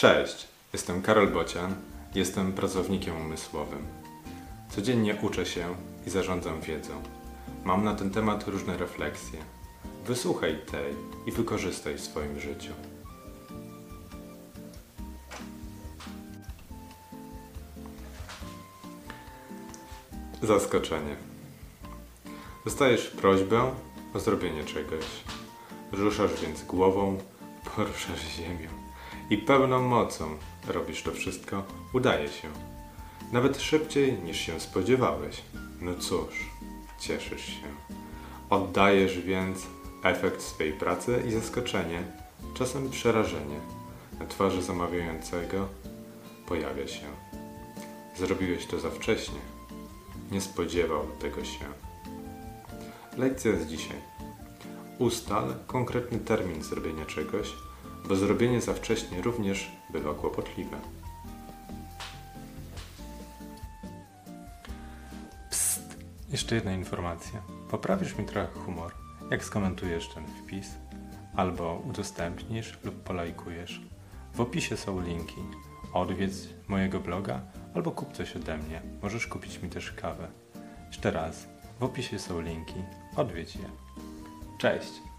Cześć, jestem Karol Bocian, jestem pracownikiem umysłowym. Codziennie uczę się i zarządzam wiedzą. Mam na ten temat różne refleksje. Wysłuchaj tej i wykorzystaj w swoim życiu. Zaskoczenie. Dostajesz prośbę o zrobienie czegoś. Ruszasz więc głową, poruszasz ziemią i pełną mocą robisz to wszystko, udaje się. Nawet szybciej niż się spodziewałeś. No cóż, cieszysz się. Oddajesz więc efekt swej pracy i zaskoczenie, czasem przerażenie na twarzy zamawiającego pojawia się. Zrobiłeś to za wcześnie. Nie spodziewał tego się. Lekcja z dzisiaj. Ustal konkretny termin zrobienia czegoś, bo zrobienie za wcześnie również bywa kłopotliwe. Psst! Jeszcze jedna informacja. Poprawisz mi trochę humor, jak skomentujesz ten wpis, albo udostępnisz lub polajkujesz. W opisie są linki. Odwiedz mojego bloga albo kup coś ode mnie. Możesz kupić mi też kawę. Jeszcze raz, w opisie są linki. Odwiedź je. Cześć!